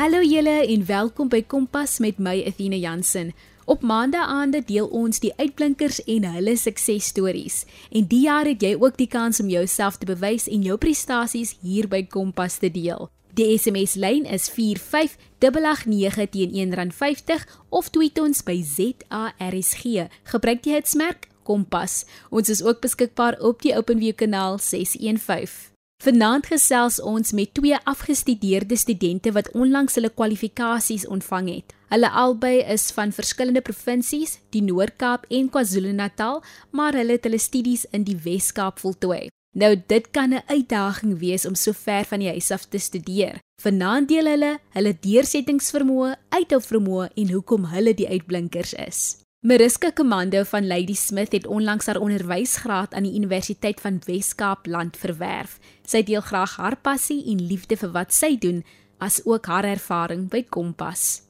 Hallo julle en welkom by Kompas met my Athena Jansen. Op maandaaande deel ons die uitblinkers en hulle suksesstories. En die jaar het jy ook die kans om jouself te bewys en jou prestasies hier by Kompas te deel. Die SMS lyn is 45889 teen R1.50 of tweet ons by ZARSG. Gebruik die hitsmerk Kompas. Ons is ook beskikbaar op die OpenView kanaal 615. Vanaand gesels ons met twee afgestudeerde studente wat onlangs hulle kwalifikasies ontvang het. Hulle albei is van verskillende provinsies, die Noord-Kaap en KwaZulu-Natal, maar hulle het hulle studies in die Wes-Kaap voltooi. Nou dit kan 'n uitdaging wees om so ver van die huis af te studeer. Vanaand deel hulle hulle deursettingsvermoë, uithouvermoë en hoekom hulle die uitblinkers is. Mariska Commando van Lady Smith het onlangs haar onderwysgraad aan die Universiteit van Wes-Kaap land verwerf. Sy deel graag haar passie en liefde vir wat sy doen, as ook haar ervaring by Kompas.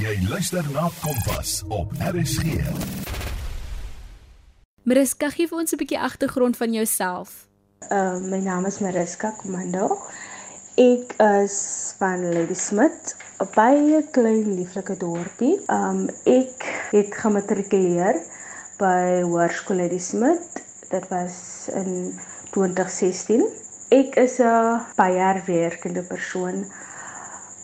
Jy luister na Kompas op RSG. Mariska, gee vir ons 'n bietjie agtergrond van jouself. Uh, my naam is Mariska Commando. Ek is van Lady Smith 'n baie klein lieflike dorpie. Um ek het gematrikuleer by Hoërskool Lady Smith. Dit was in 2016. Ek is 'n baie werkende persoon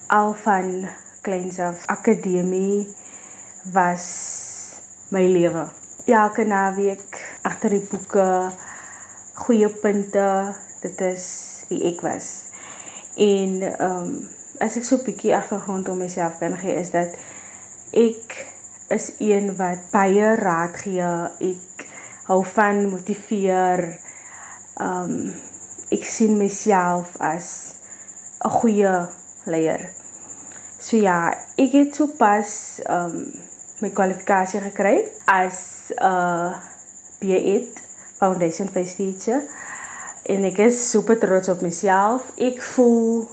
al van kleins af. Akademie was my lewe. Elke naweek agter die boeke, goeie punte, dit is wie ek was. En ehm um, as ek so 'n bietjie agtergrond om myself kan gee is dat ek is een wat baie raad gee. Ek hou van motiveer. Um ek sien myself as 'n goeie leier. So ja, ek het so pas um my kwalifikasie gekry as 'n uh, B.Ed Foundation Face Teacher en ek is super trots op myself. Ek voel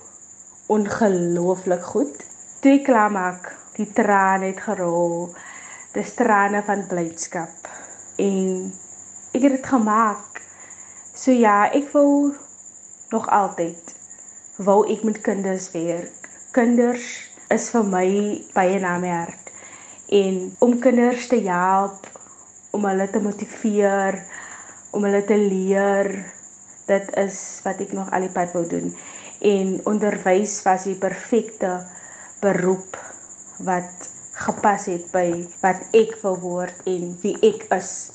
ongelooflik goed. Toe ek klaar maak, die trane het gerol. Dis trane van blydskap. En ek het dit gemaak. So ja, ek voel nog altyd wou ek met kinders werk. Kinders is vir my baie na my hart. En om kinders te help, om hulle te motiveer, om hulle te leer, dit is wat ek nog al die pad wou doen en onderwys was die perfekte beroep wat gepas het by wat ek wil word en wie ek is.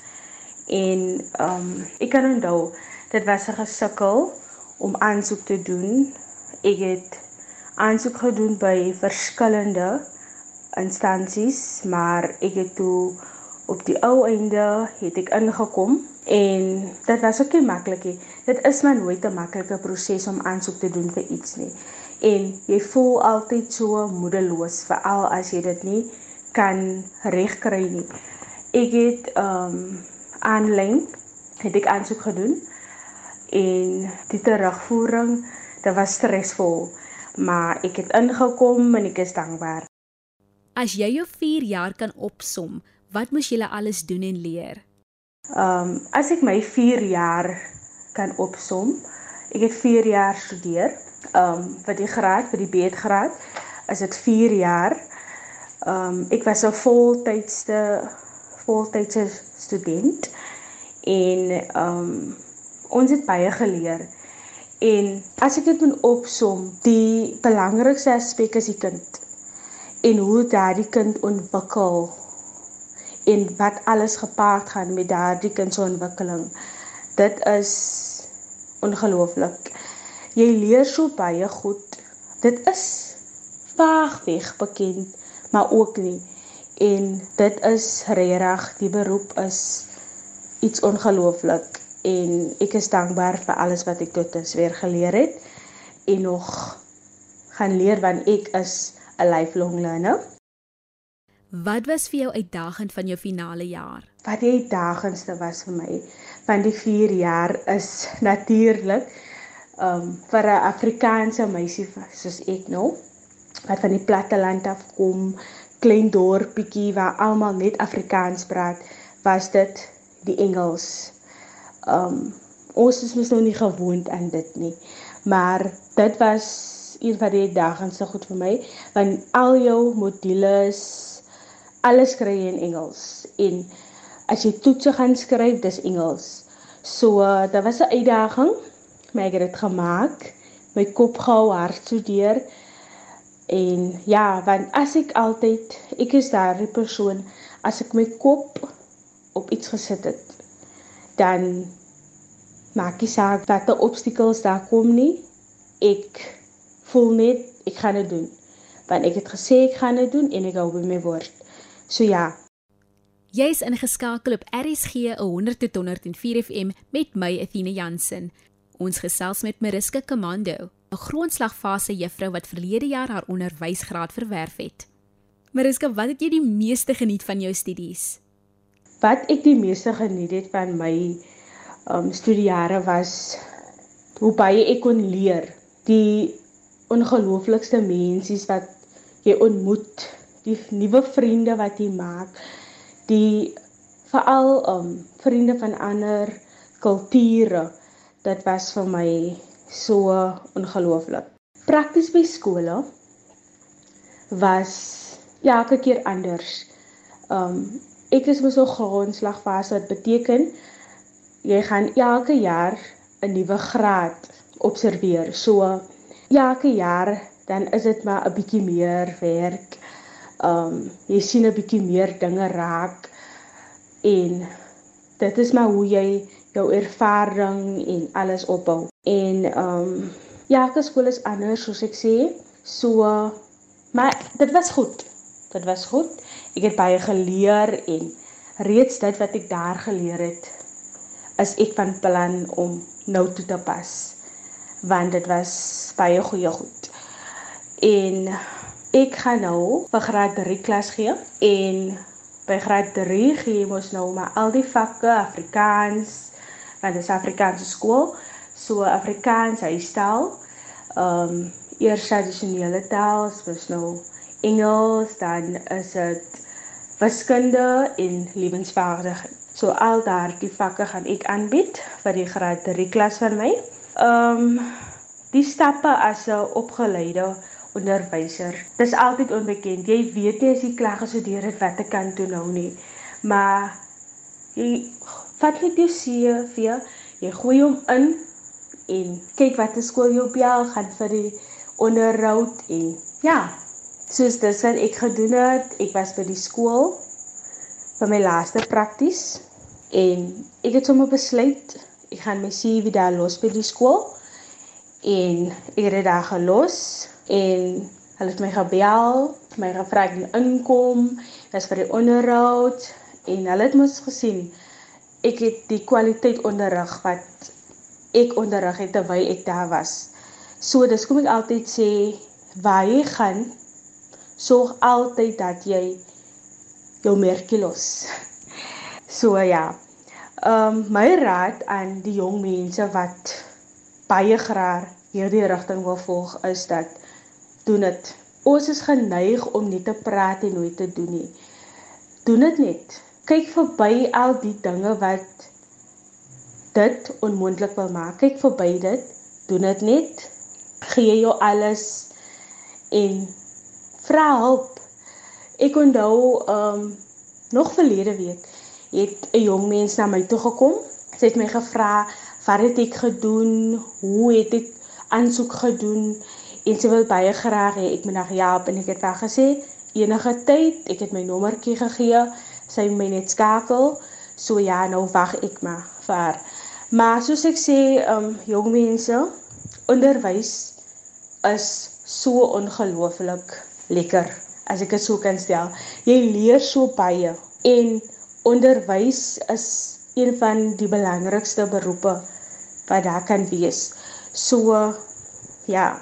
En um ek kan onthou dit was 'n gesukkel om aansoek te doen. Ek het aansoek gedoen by verskillende instansies, maar ek het toe op die ou einde het ek ingekom en dit was ook nie maklik nie. Dit is maar nooit 'n maklike proses om aansoek te doen vir iets nie. En jy voel altyd so moedeloos veral as jy dit nie kan regkry nie. Ek het ehm um, aanlyn het ek aansoek gedoen en die terugvoering, dit was stresvol, maar ek het ingekom en ek is dankbaar. As jy jou 4 jaar kan opsom, wat moes jy alles doen en leer? Ehm um, as ek my 4 jaar kan opsom, ek het 4 jaar studeer. Ehm um, vir die graad, vir die B.Ed graad, is dit 4 jaar. Ehm um, ek was 'n voltydse voltydse student en ehm um, ons het baie geleer. En as ek dit moet opsom, die belangrikste aspek is die kind en hoe daardie kind ontwikkel en wat alles gepaard gaan met daardie kind se ontwikkeling. Dit is ongelooflik. Jy leer so baie goed. Dit is vaag weg bekend, maar ook nie. En dit is regtig die beroep is iets ongelooflik en ek is dankbaar vir alles wat ek tot dusver geleer het en nog gaan leer want ek is 'n lifelong learner. Wat was vir jou uitdagend van jou finale jaar? Wat die uitdagendste was vir my van die 4 jaar is natuurlik um vir 'n Afrikaanse meisie soos ek nou wat van die platteland af kom, klein dorpietjie waar almal net Afrikaans praat, was dit die Engels. Um ons is mos nou nie gewoond aan dit nie. Maar dit was een van die uitdagendste goed vir my want al jou modules alles kry jy in Engels en as jy toetse gaan skryf dis Engels. So uh, dit was 'n uitdaging, maar ek het dit gemaak. My kop gehou hard studeer. En ja, want as ek altyd ek is daardie persoon as ek my kop op iets gesit het, dan maak nie saak wat 'n obstakels daar kom nie. Ek voel net ek gaan dit doen. Want ek het gesê ek gaan dit doen en ek hou by my woord. So ja. Jy's ingeskakel op RSG 100.104 FM met my Athena Jansen. Ons gesels met Mariska Commando, 'n grondslagfase juffrou wat verlede jaar haar onderwysgraad verwerf het. Mariska, wat het jy die meeste geniet van jou studies? Wat ek die meeste geniet het van my um studiejare was hoe baie ek kon leer. Die ongelooflikste mense wat jy ontmoet, die nuwe vriende wat jy maak, die veral um vriende van ander kulture. Dit was vir my so ongelooflik. Prakties by skole was elke keer anders. Um ek is mos so grondslagfase wat beteken jy gaan elke jaar 'n nuwe graad observeer. So elke jaar dan is dit maar 'n bietjie meer werk. Um jy sien 'n bietjie meer dinge raak en dit is maar hoe jy jou ervaring en alles opbou. En um ja, elke skool is anders soos ek sê. So maar dit was goed. Dit was goed. Ek het baie geleer en reeds dit wat ek daar geleer het is ek van plan om nou toe te pas want dit was baie goeie goed. En ek gaan nou vir graad 3 klas gee en by graad 3 gee ons nou maar al die vakke Afrikaans want dit is Afrikaanse skool, so Afrikaans huistaal. Ehm um, eers tradisionele taal, soos nou Engels, dan is dit wiskunde en lewensvaardigheid. So al daardie vakke gaan ek aanbied vir die graad 3 klas van my. Ehm um, die stappe as 'n opgeleide onderwyser. Dis altyd onbekend. Jy weet jy as jy klaar gestudeer het wat ek kan doen nou nie. Maar jy vat net jou CV, jy gooi hom in en kyk wat 'n skool jou bel gaan vir die onderhoud en ja, soos dis wat ek gedoen het. Ek was by die skool vir my laaste prakties En ek het sommer besluit ek gaan my CV daar los by die skool. En ek het dit daar gelos en hulle het my gebel, my gevra ek inkom, dis vir die onderhoud en hulle het mos gesien ek het die kwaliteit onderrig wat ek onderrig het terwyl ek daar was. So dis kom ek altyd sê waar jy gaan sorg altyd dat jy jou merkie los. So ja. Ehm um, my raad aan die jong mense wat baie graag hierdie rigting wil volg is dat doen dit. Ons is geneig om net te praat en nooit te doen nie. Doen dit net. Kyk verby al die dinge wat dit onmoontlik wil maak. Kyk verby dit. Doen dit net. Gee jou alles en vra hulp. Ek onthou ehm um, nog verlede week het 'n jong mens na my toe gekom. Sy het my gevra, "Wat het ek gedoen? Hoe het ek aansoek gedoen?" En sy wil baie graag hê ek moet haar help en ek het haar gesê, "Enige tyd, ek het my nommertjie gegee, sy moet my net skakel." So ja, nou wag ek maar vir haar. Maar soos ek sê, ehm um, jong mense, onderwys is so ongelooflik lekker as ek dit so kan stel. Jy leer so baie en Onderwys is een van die belangrikste beroepe wat daar kan wees. So ja,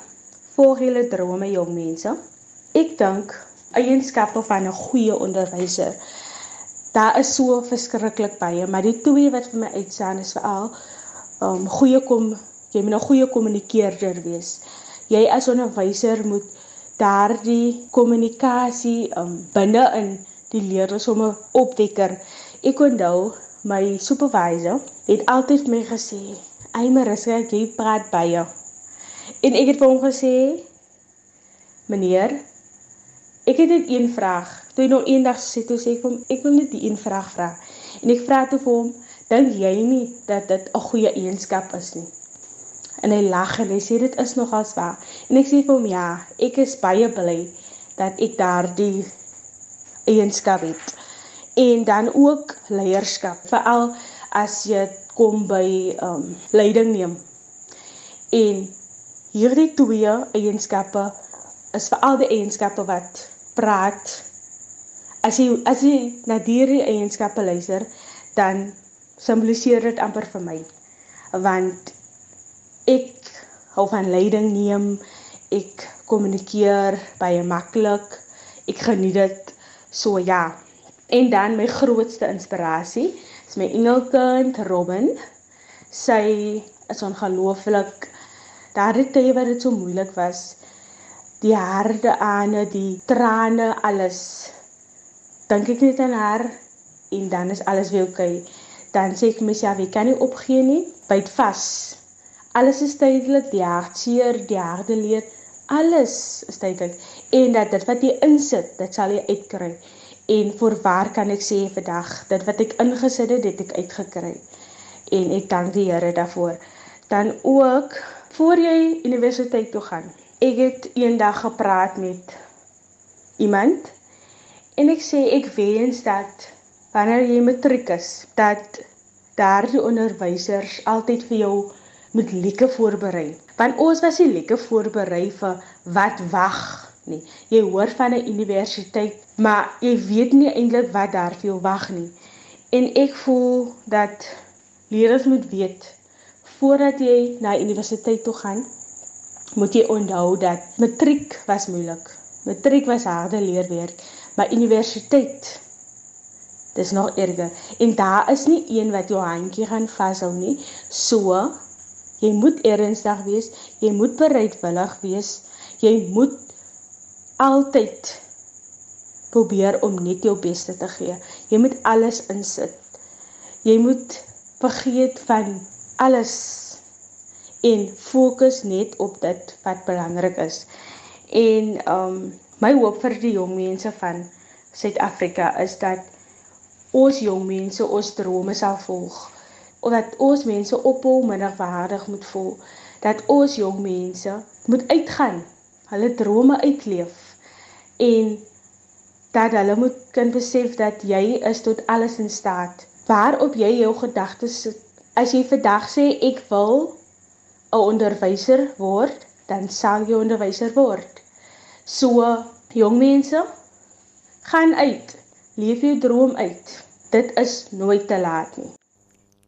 volg julle drome jong mense. Ek dink eienskappe van 'n goeie onderwyser. Daar is so verskriklik baie, maar die twee wat vir my uitstaan is veral um goeie kom jy moet 'n goeie kommunikeerder wees. Jy as onderwyser moet daardie kommunikasie um binne in die leerders sommer opwekker. Ek onthou my supervisor het altyd my gesê, "Ai Marissa, jy praat baie." En ek het vir hom gesê, meneer, ek het net een vraag. Toe hy nog eendag sê toe sê ek hom, ek wil net die een vraag vra. En ek vra toe vir hom, dink jy nie dat dit 'n goeie eienskap is nie? En hy lag en hy sê dit is nogals waar. En ek sê vir hom, ja, ek is baie bly dat ek daardie eienskap het. En dan ook leierskap, veral as jy kom by um leiding neem. En hierdie twee eienskappe is veral die eienskappe wat praat. As jy as jy na hierdie eienskappe luister, dan simboliseer dit amper vir my. Want ek hou van leiding neem, ek kommunikeer baie maklik. Ek geniet dit so ja. En dan my grootste inspirasie is my engelkind Robin. Sy is ongelooflik. Daardie tye wat dit so moeilik was, die harde ane, die trane, alles. Dink ek net aan haar en dan is alles weer oukei. Dan sê ek myself, ek kan nie opgee nie. Byt vas. Alles is tydelik, die hartseer, die harde leed, alles is tydelik. En dat dit wat jy insit, dit sal jy uitkry. En vir waar kan ek sê vandag, dit wat ek ingesit het, het ek uitgekry. En ek dank die Here daarvoor. Dan ook voor jy universiteit toe gaan. Ek het eendag gepraat met iemand en ek sê ek wens dat wanneer jy matriek is, dat daardie onderwysers altyd vir jou moet lekker voorberei. Want ons was nie lekker voorberei vir wat wag nie. Jy hoor van 'n universiteit, maar jy weet nie eintlik wat daar vir jou wag nie. En ek voel dat leerders moet weet voordat jy na universiteit toe gaan, moet jy onthou dat matriek was moeilik. Matriek was harde leerwerk, maar universiteit dis nog erger. En daar is nie een wat jou handjie gaan vashou nie. So jy moet ernstig wees, jy moet bereidwillig wees. Jy moet altyd probeer om net jou beste te gee. Jy moet alles insit. Jy moet vergeet van alles en fokus net op dit wat belangrik is. En um my hoop vir die jong mense van Suid-Afrika is dat ons jong mense ons drome sal volg. Of dat ons mense ophou minderwaardig moet voel. Dat ons jong mense moet uitgaan, hulle drome uitleef en dat hulle moet kan besef dat jy is tot alles in staat. Waarop jy jou gedagtes sit. As jy vandag sê ek wil 'n onderwyser word, dan sal jy onderwyser word. So jong mense, gaan uit. Leef jou droom uit. Dit is nooit te laat nie.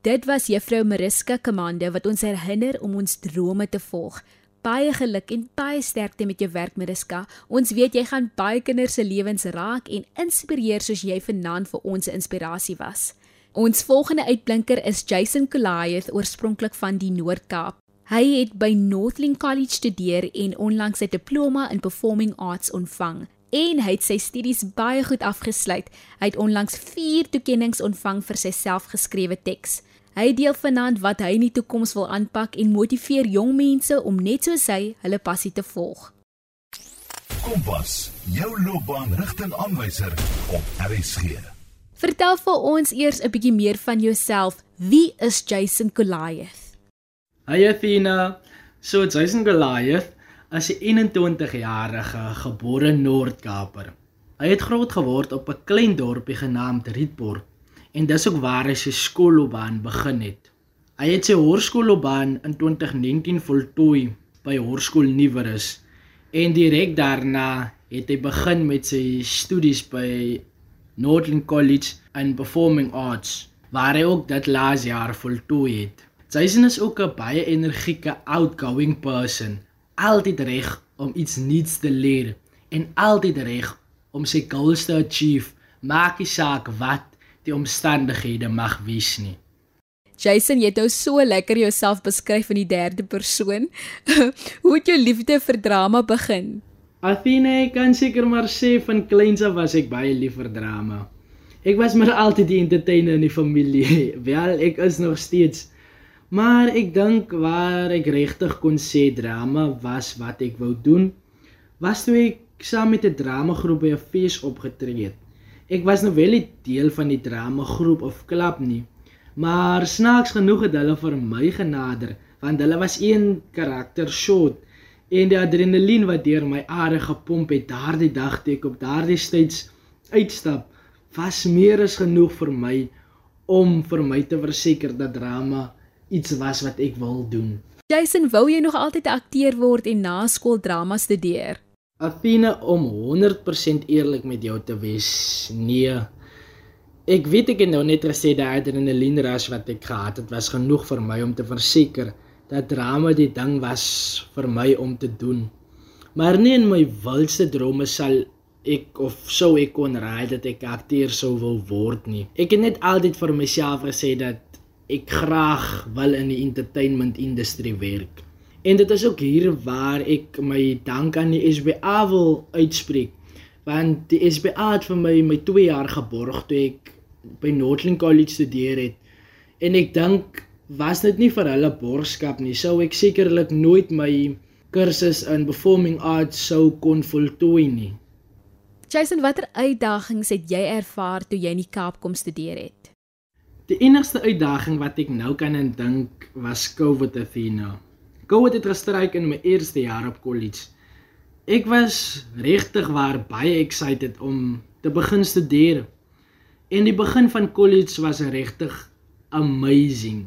Dit was juffrou Mariska Kamande wat ons herinner om ons drome te volg baie geluk en baie sterkte met jou werk Mariska. Ons weet jy gaan baie kinders se lewens raak en inspireer soos jy vanaand vir ons 'n inspirasie was. Ons volgende uitblinker is Jason Goliath, oorspronklik van die Noord-Kaap. Hy het by Northling College studeer en onlangs sy diploma in Performing Arts ontvang. En hy het sy studies baie goed afgesluit. Hy het onlangs 4 toekenninge ontvang vir sy selfgeskrewe teks. Hy deel vanaand wat hy in die toekoms wil aanpak en motiveer jong mense om net soos hy hulle passie te volg. Kompas, jou loopbaanrigtingaanwyser op RSG. Vertel vir ons eers 'n bietjie meer van jouself. Wie is Jason Goliath? Hi Athena. So Jason Goliath is 'n 21-jarige gebore Noord-Kaaper. Hy het groot geword op 'n klein dorpie genaamd Rietport en dis ook waar hy sy skoolloopbaan begin het. Hy het sy hoërskoolloopbaan in 2019 voltooi by Hoërskool Nieuwerus en direk daarna het hy begin met sy studies by Northern College in Performing Arts waar hy ook dit laas jaar voltooi het. Jason is ook 'n baie energieke outgoing person, altyd reg om iets nuuts te leer en altyd reg om sy goals te achieve, maak nie saak wat die omstandighede mag wees nie. Jason, jy het nou so lekker jouself beskryf in die derde persoon. Hoe het jou liefde vir drama begin? Athena, ek kan seker maar sê van kleins af was ek baie lief vir drama. Ek was maar altyd die entertainer in die familie. Wel, ek is nog steeds. Maar ek dink waar ek regtig kon sê drama was wat ek wou doen, was toe ek saam met 'n dramagroep by 'n fees opgetree het. Ek was nou wel nie deel van die dramagroep of klub nie, maar snaaks genoeg het hulle vir my genader want hulle was een karakter short en die adrenalien wat deur my are gepomp het daardie dag toe ek op daardie steeds uitstap was meer as genoeg vir my om vir my te verseker dat drama iets was wat ek wil doen. Jason, wou jy nog altyd 'n akteur word en na skool drama studeer? Athena om 100% eerlik met jou te wees. Nee. Ek weet ek het nou net gesê dat adrenaline rush wat ek gehad het was genoeg vir my om te verseker dat drama die ding was vir my om te doen. Maar nie in my wildste drome sal ek of sou ek kon raai dat ek akteur sou wil word nie. Ek het net altyd vir myself gesê dat ek graag wil in die entertainment industrie werk. En dit is ook hier waar ek my dank aan die SBA wil uitspreek. Want die SBA het vir my my 2 jaar geborg toe ek by Northland College studeer het. En ek dink was dit nie vir hulle borgskap nie, sou ek sekerlik nooit my kursus in performing arts sou kon voltooi nie. Jason, watter uitdagings het jy ervaar toe jy in die Kaap kom studeer het? Die enigste uitdaging wat ek nou kan dink was COVID Athena. COVID het gestryk in my eerste jaar op college. Ek was regtig waar baie excited om te begin studeer. En die begin van college was regtig amazing.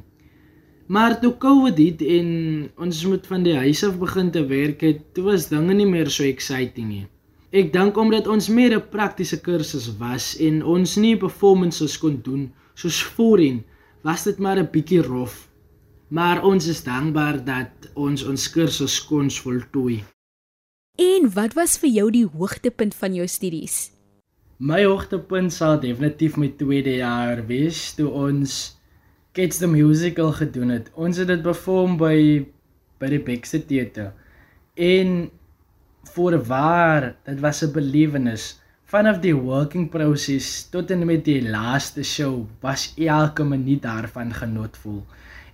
Maar toe COVID het en ons moet van die huis af begin te werk het, toe was dinge nie meer so exciting nie. Ek dink omdat ons meer 'n praktiese kursus was en ons nie performances kon doen soos voorheen, was dit maar 'n bietjie rof. Maar ons is dankbaar dat ons ons kursus kon voltooi. En wat was vir jou die hoogtepunt van jou studies? My hoogtepunt sal definitief my tweede jaar wees toe ons Kids the Musical gedoen het. Ons het dit perform by by die Baxter Theater. En voorwaar, dit was 'n belewenis. Vanaf die working proses tot en met die laaste show was elke minuut daarvan genotvol.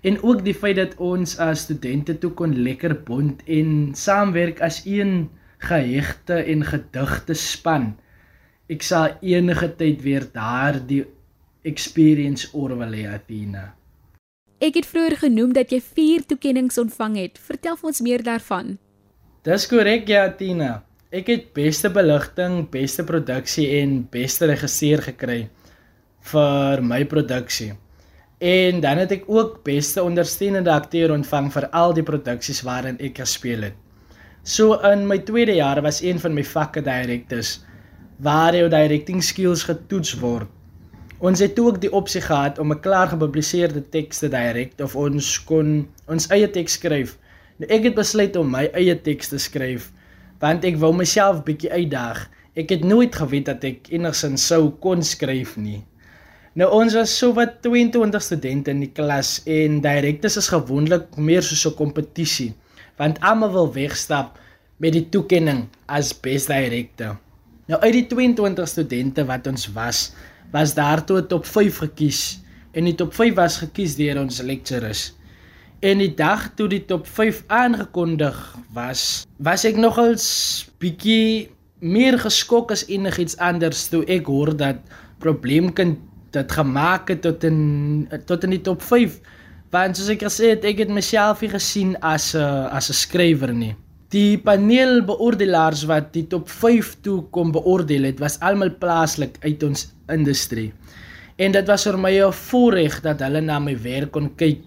En ook die feit dat ons as studente toe kon lekker bond en saamwerk as een gehegte en gedigte span. Ek sal enige tyd weer daardie experience oorwil hê Athena. Ek het vroeër genoem dat jy 4 toekenninge ontvang het. Vertel vir ons meer daarvan. Dis korrek ja Tina. Ek het beste beligting, beste produksie en beste regisseur gekry vir my produksie. En dan het ek ook beste ondersteunende akteur ontvang vir al die produksies waarin ek gespeel het. So in my tweede jaar was een van my vakke directors waar jou directing skills getoets word. Ons het ook die opsie gehad om 'n klaar gepubliseerde teks te direk of ons kon ons eie teks skryf Nou ek het besluit om my eie teks te skryf want ek wou myself bietjie uitdaag. Ek het nooit geweet dat ek enigsins sou kon skryf nie. Nou ons was so wat 22 studente in die klas en direktes is gewoonlik meer soos 'n kompetisie want almal wil wegstap met die toekenning as beste direkte. Nou uit die 22 studente wat ons was, was daar toe top 5 gekies en die top 5 was gekies deur ons lecturers. En die dag toe die top 5 aangekondig was, was ek nogals bietjie meer geskok as enigiets anders toe ek hoor dat probleemkind dit gemaak het tot in tot in die top 5. Want soos ek gesê het, ek het myself nie gesien as 'n as 'n skrywer nie. Die paneel beoordelaars wat die top 5 toe kom beoordeel het, was almal plaaslik uit ons industrie. En dit was vir my 'n voorreg dat hulle na my werk kon kyk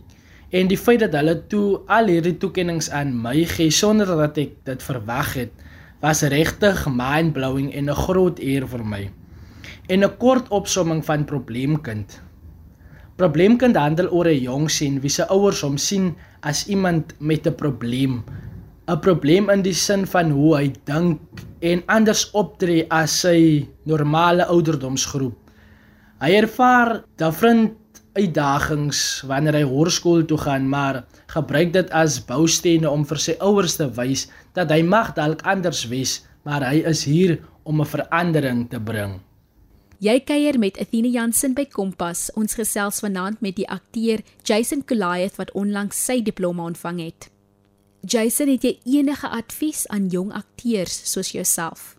En die feit dat hulle toe al hierdie toekenninge aan my gee sonder dat ek dit verwag het, was regtig mind-blowing en 'n groot eer vir my. En 'n kort opsomming van Probleemkind. Probleemkind handel oor 'n jong seun wie se ouers hom sien as iemand met 'n probleem. 'n Probleem in die sin van hoe hy dink en anders optree as sy normale ouderdomsgroep. Hy ervaar vriend uitdagings wanneer hy hoërskool toe gaan, maar gebruik dit as boustene om vir sy ouers te wys dat hy mag dalk anders wees, maar hy is hier om 'n verandering te bring. Jy kuier met Athena Jansen by Kompas. Ons gesels vanaand met die akteur Jason Goliath wat onlangs sy diploma ontvang het. Jason, het jy enige advies aan jong akteurs soos jouself?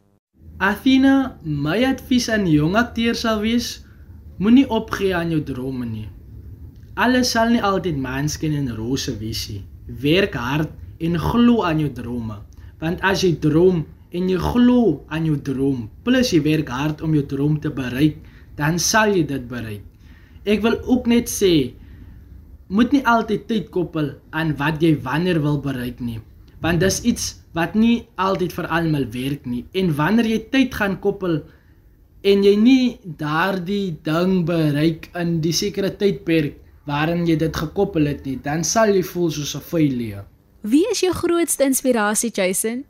Athena, my advies aan jong akteurs sal wees: moenie opgee aan jou drome nie. Alles sal nie altyd maanskin en rose wees nie. Werk hard en glo aan jou drome, want as jy droom en jy glo aan jou droom, plus jy werk hard om jou droom te bereik, dan sal jy dit bereik. Ek wil ook net sê moet nie altyd tyd koppel aan wat jy wanneer wil bereik nie, want dis iets wat nie altyd vir almal werk nie. En wanneer jy tyd gaan koppel en jy nie daardie ding bereik in die sekere tydperk waarin jy dit gekoppel het nie, dan sal jy voel soos 'n failure. Wie is jou grootste inspirasie, Jason?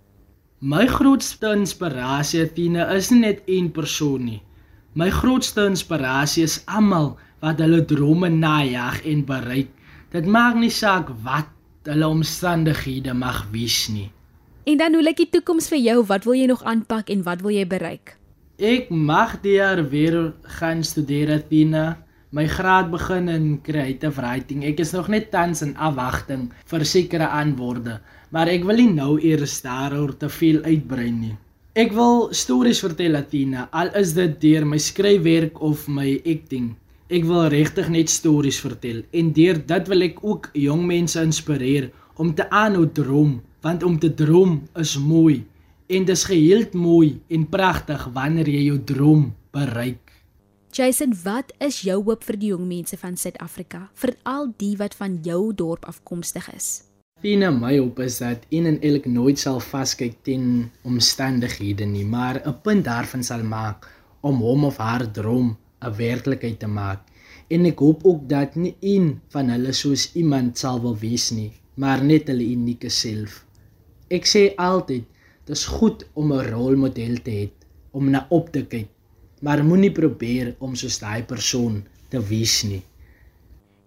My grootste inspirasie, Tina, is nie net een persoon nie. My grootste inspirasie is almal wat hulle drome najag en bereik. Dit maak nie saak wat hulle omstandighede mag wees nie. En dan hoe lyk die toekoms vir jou? Wat wil jy nog aanpak en wat wil jy bereik? Ek mag die jaar weer gaan studeer, Tina. My graad begin in creative writing. Ek is nog net tans in afwagting vir sekere antwoorde, maar ek wil nie nou eers daaroor te veel uitbrei nie. Ek wil stories vertel, Tina, al is dit deur my skryfwerk of my acting. Ek wil regtig net stories vertel en deur dit wil ek ook jong mense inspireer om te aanhou droom, want om te droom is mooi en dis geheel mooi en pragtig wanneer jy jou droom bereik. Jason, wat is jou hoop vir die jong mense van Suid-Afrika, veral die wat van jou dorp afkomstig is? Tina, my hoop is dat een en elk nooit sal vaskyk teen omstandighede nie, maar 'n punt daarvan sal maak om hom of haar droom 'n werklikheid te maak. En ek hoop ook dat nie een van hulle soos iemand sal wil wees nie, maar net hulle unieke self. Ek sê altyd, dis goed om 'n rolmodel te hê, om na op te kyk, maar moenie probeer om soos daai persoon te wees nie.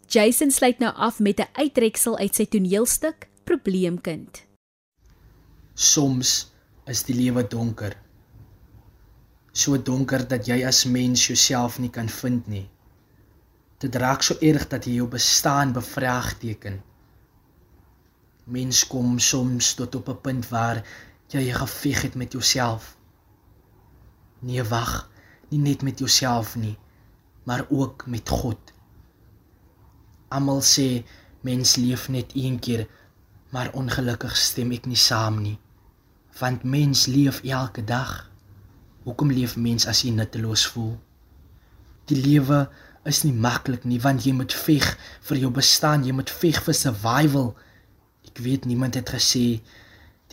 Jason sluit nou af met 'n uittreksel uit sy toneelstuk Probleemkind. Soms is die lewe donker. So donker dat jy as mens jouself nie kan vind nie. Dit raak so erg dat jy jou bestaan bevraagteken. Mens kom soms tot op 'n punt waar jy geveg het met jouself. Nee, wag, nie net met jouself nie, maar ook met God. Almal sê mens leef net een keer, maar ongelukkig stem ek nie saam nie. Want mens leef elke dag. Hoekom leef mens as jy nutteloos voel? Die lewe is nie maklik nie want jy moet veg vir jou bestaan, jy moet veg vir survival. Ek weet niemand het gesê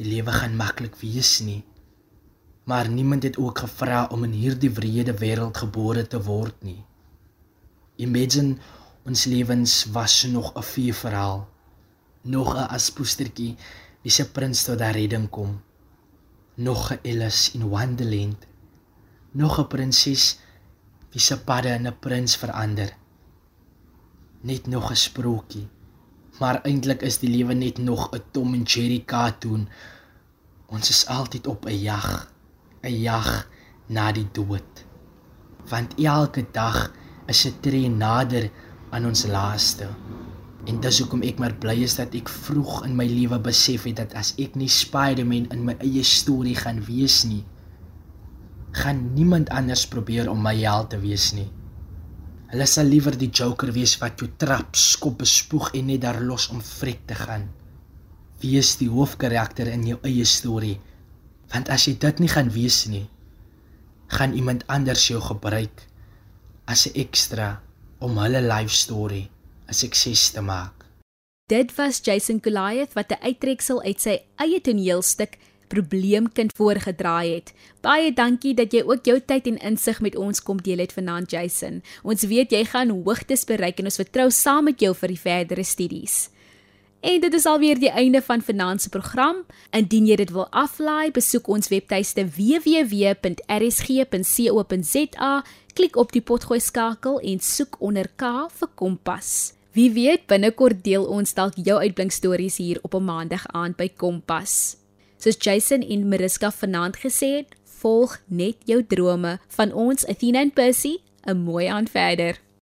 die lewe gaan maklik wees nie. Maar niemand het ook gevra om in hierdie wrede wêreld gebore te word nie. Imagine ons lewens was nog 'n vee verhaal. Nog 'n aspoestertjie wie se prins tot daar redding kom. Nog 'n Alice in Wonderland. Nog 'n prinses wie se padde in 'n prins verander. Net nog 'n sprokie. Maar eintlik is die lewe net nog 'n Tom en Jerry cartoon. Ons is altyd op 'n jag, 'n jag na die dood. Want elke dag is 'n tree nader aan ons laaste. En dis hoekom ek maar bly is dat ek vroeg in my lewe besef het dat as ek nie Spider-Man in my eie storie gaan wees nie, gaan niemand anders probeer om my held te wees nie. Hulle sal liewer die Joker wees wat jou trap, skop, bespoeg en net daar los om vrek te gaan. Wees die hoofkarakter in jou eie storie. Want as jy dit nie gaan wees nie, gaan iemand anders jou gebruik as 'n ekstra om hulle life story 'n sukses te maak. Dit was Jason Goliath wat 'n uittreksel uit sy eie toneelstuk Probleemkind voorgedraai het. Baie dankie dat jy ook jou tyd en insig met ons kom deel het vanaand Jason. Ons weet jy gaan hoogtes bereik en ons vertrou saam met jou vir die verdere studies. En dit is alweer die einde van vanaand se program. Indien jy dit wil aflaai, besoek ons webtuiste www.rsg.co.za, klik op die potgooi skakel en soek onder K vir Kompas. Wie weet, binnekort deel ons dalk jou uitblinkstories hier op 'n maandag aand by Kompas. Soos Jason en Mariska vanaand gesê het, volg net jou drome van ons Athena en Percy. 'n Mooi aand verder.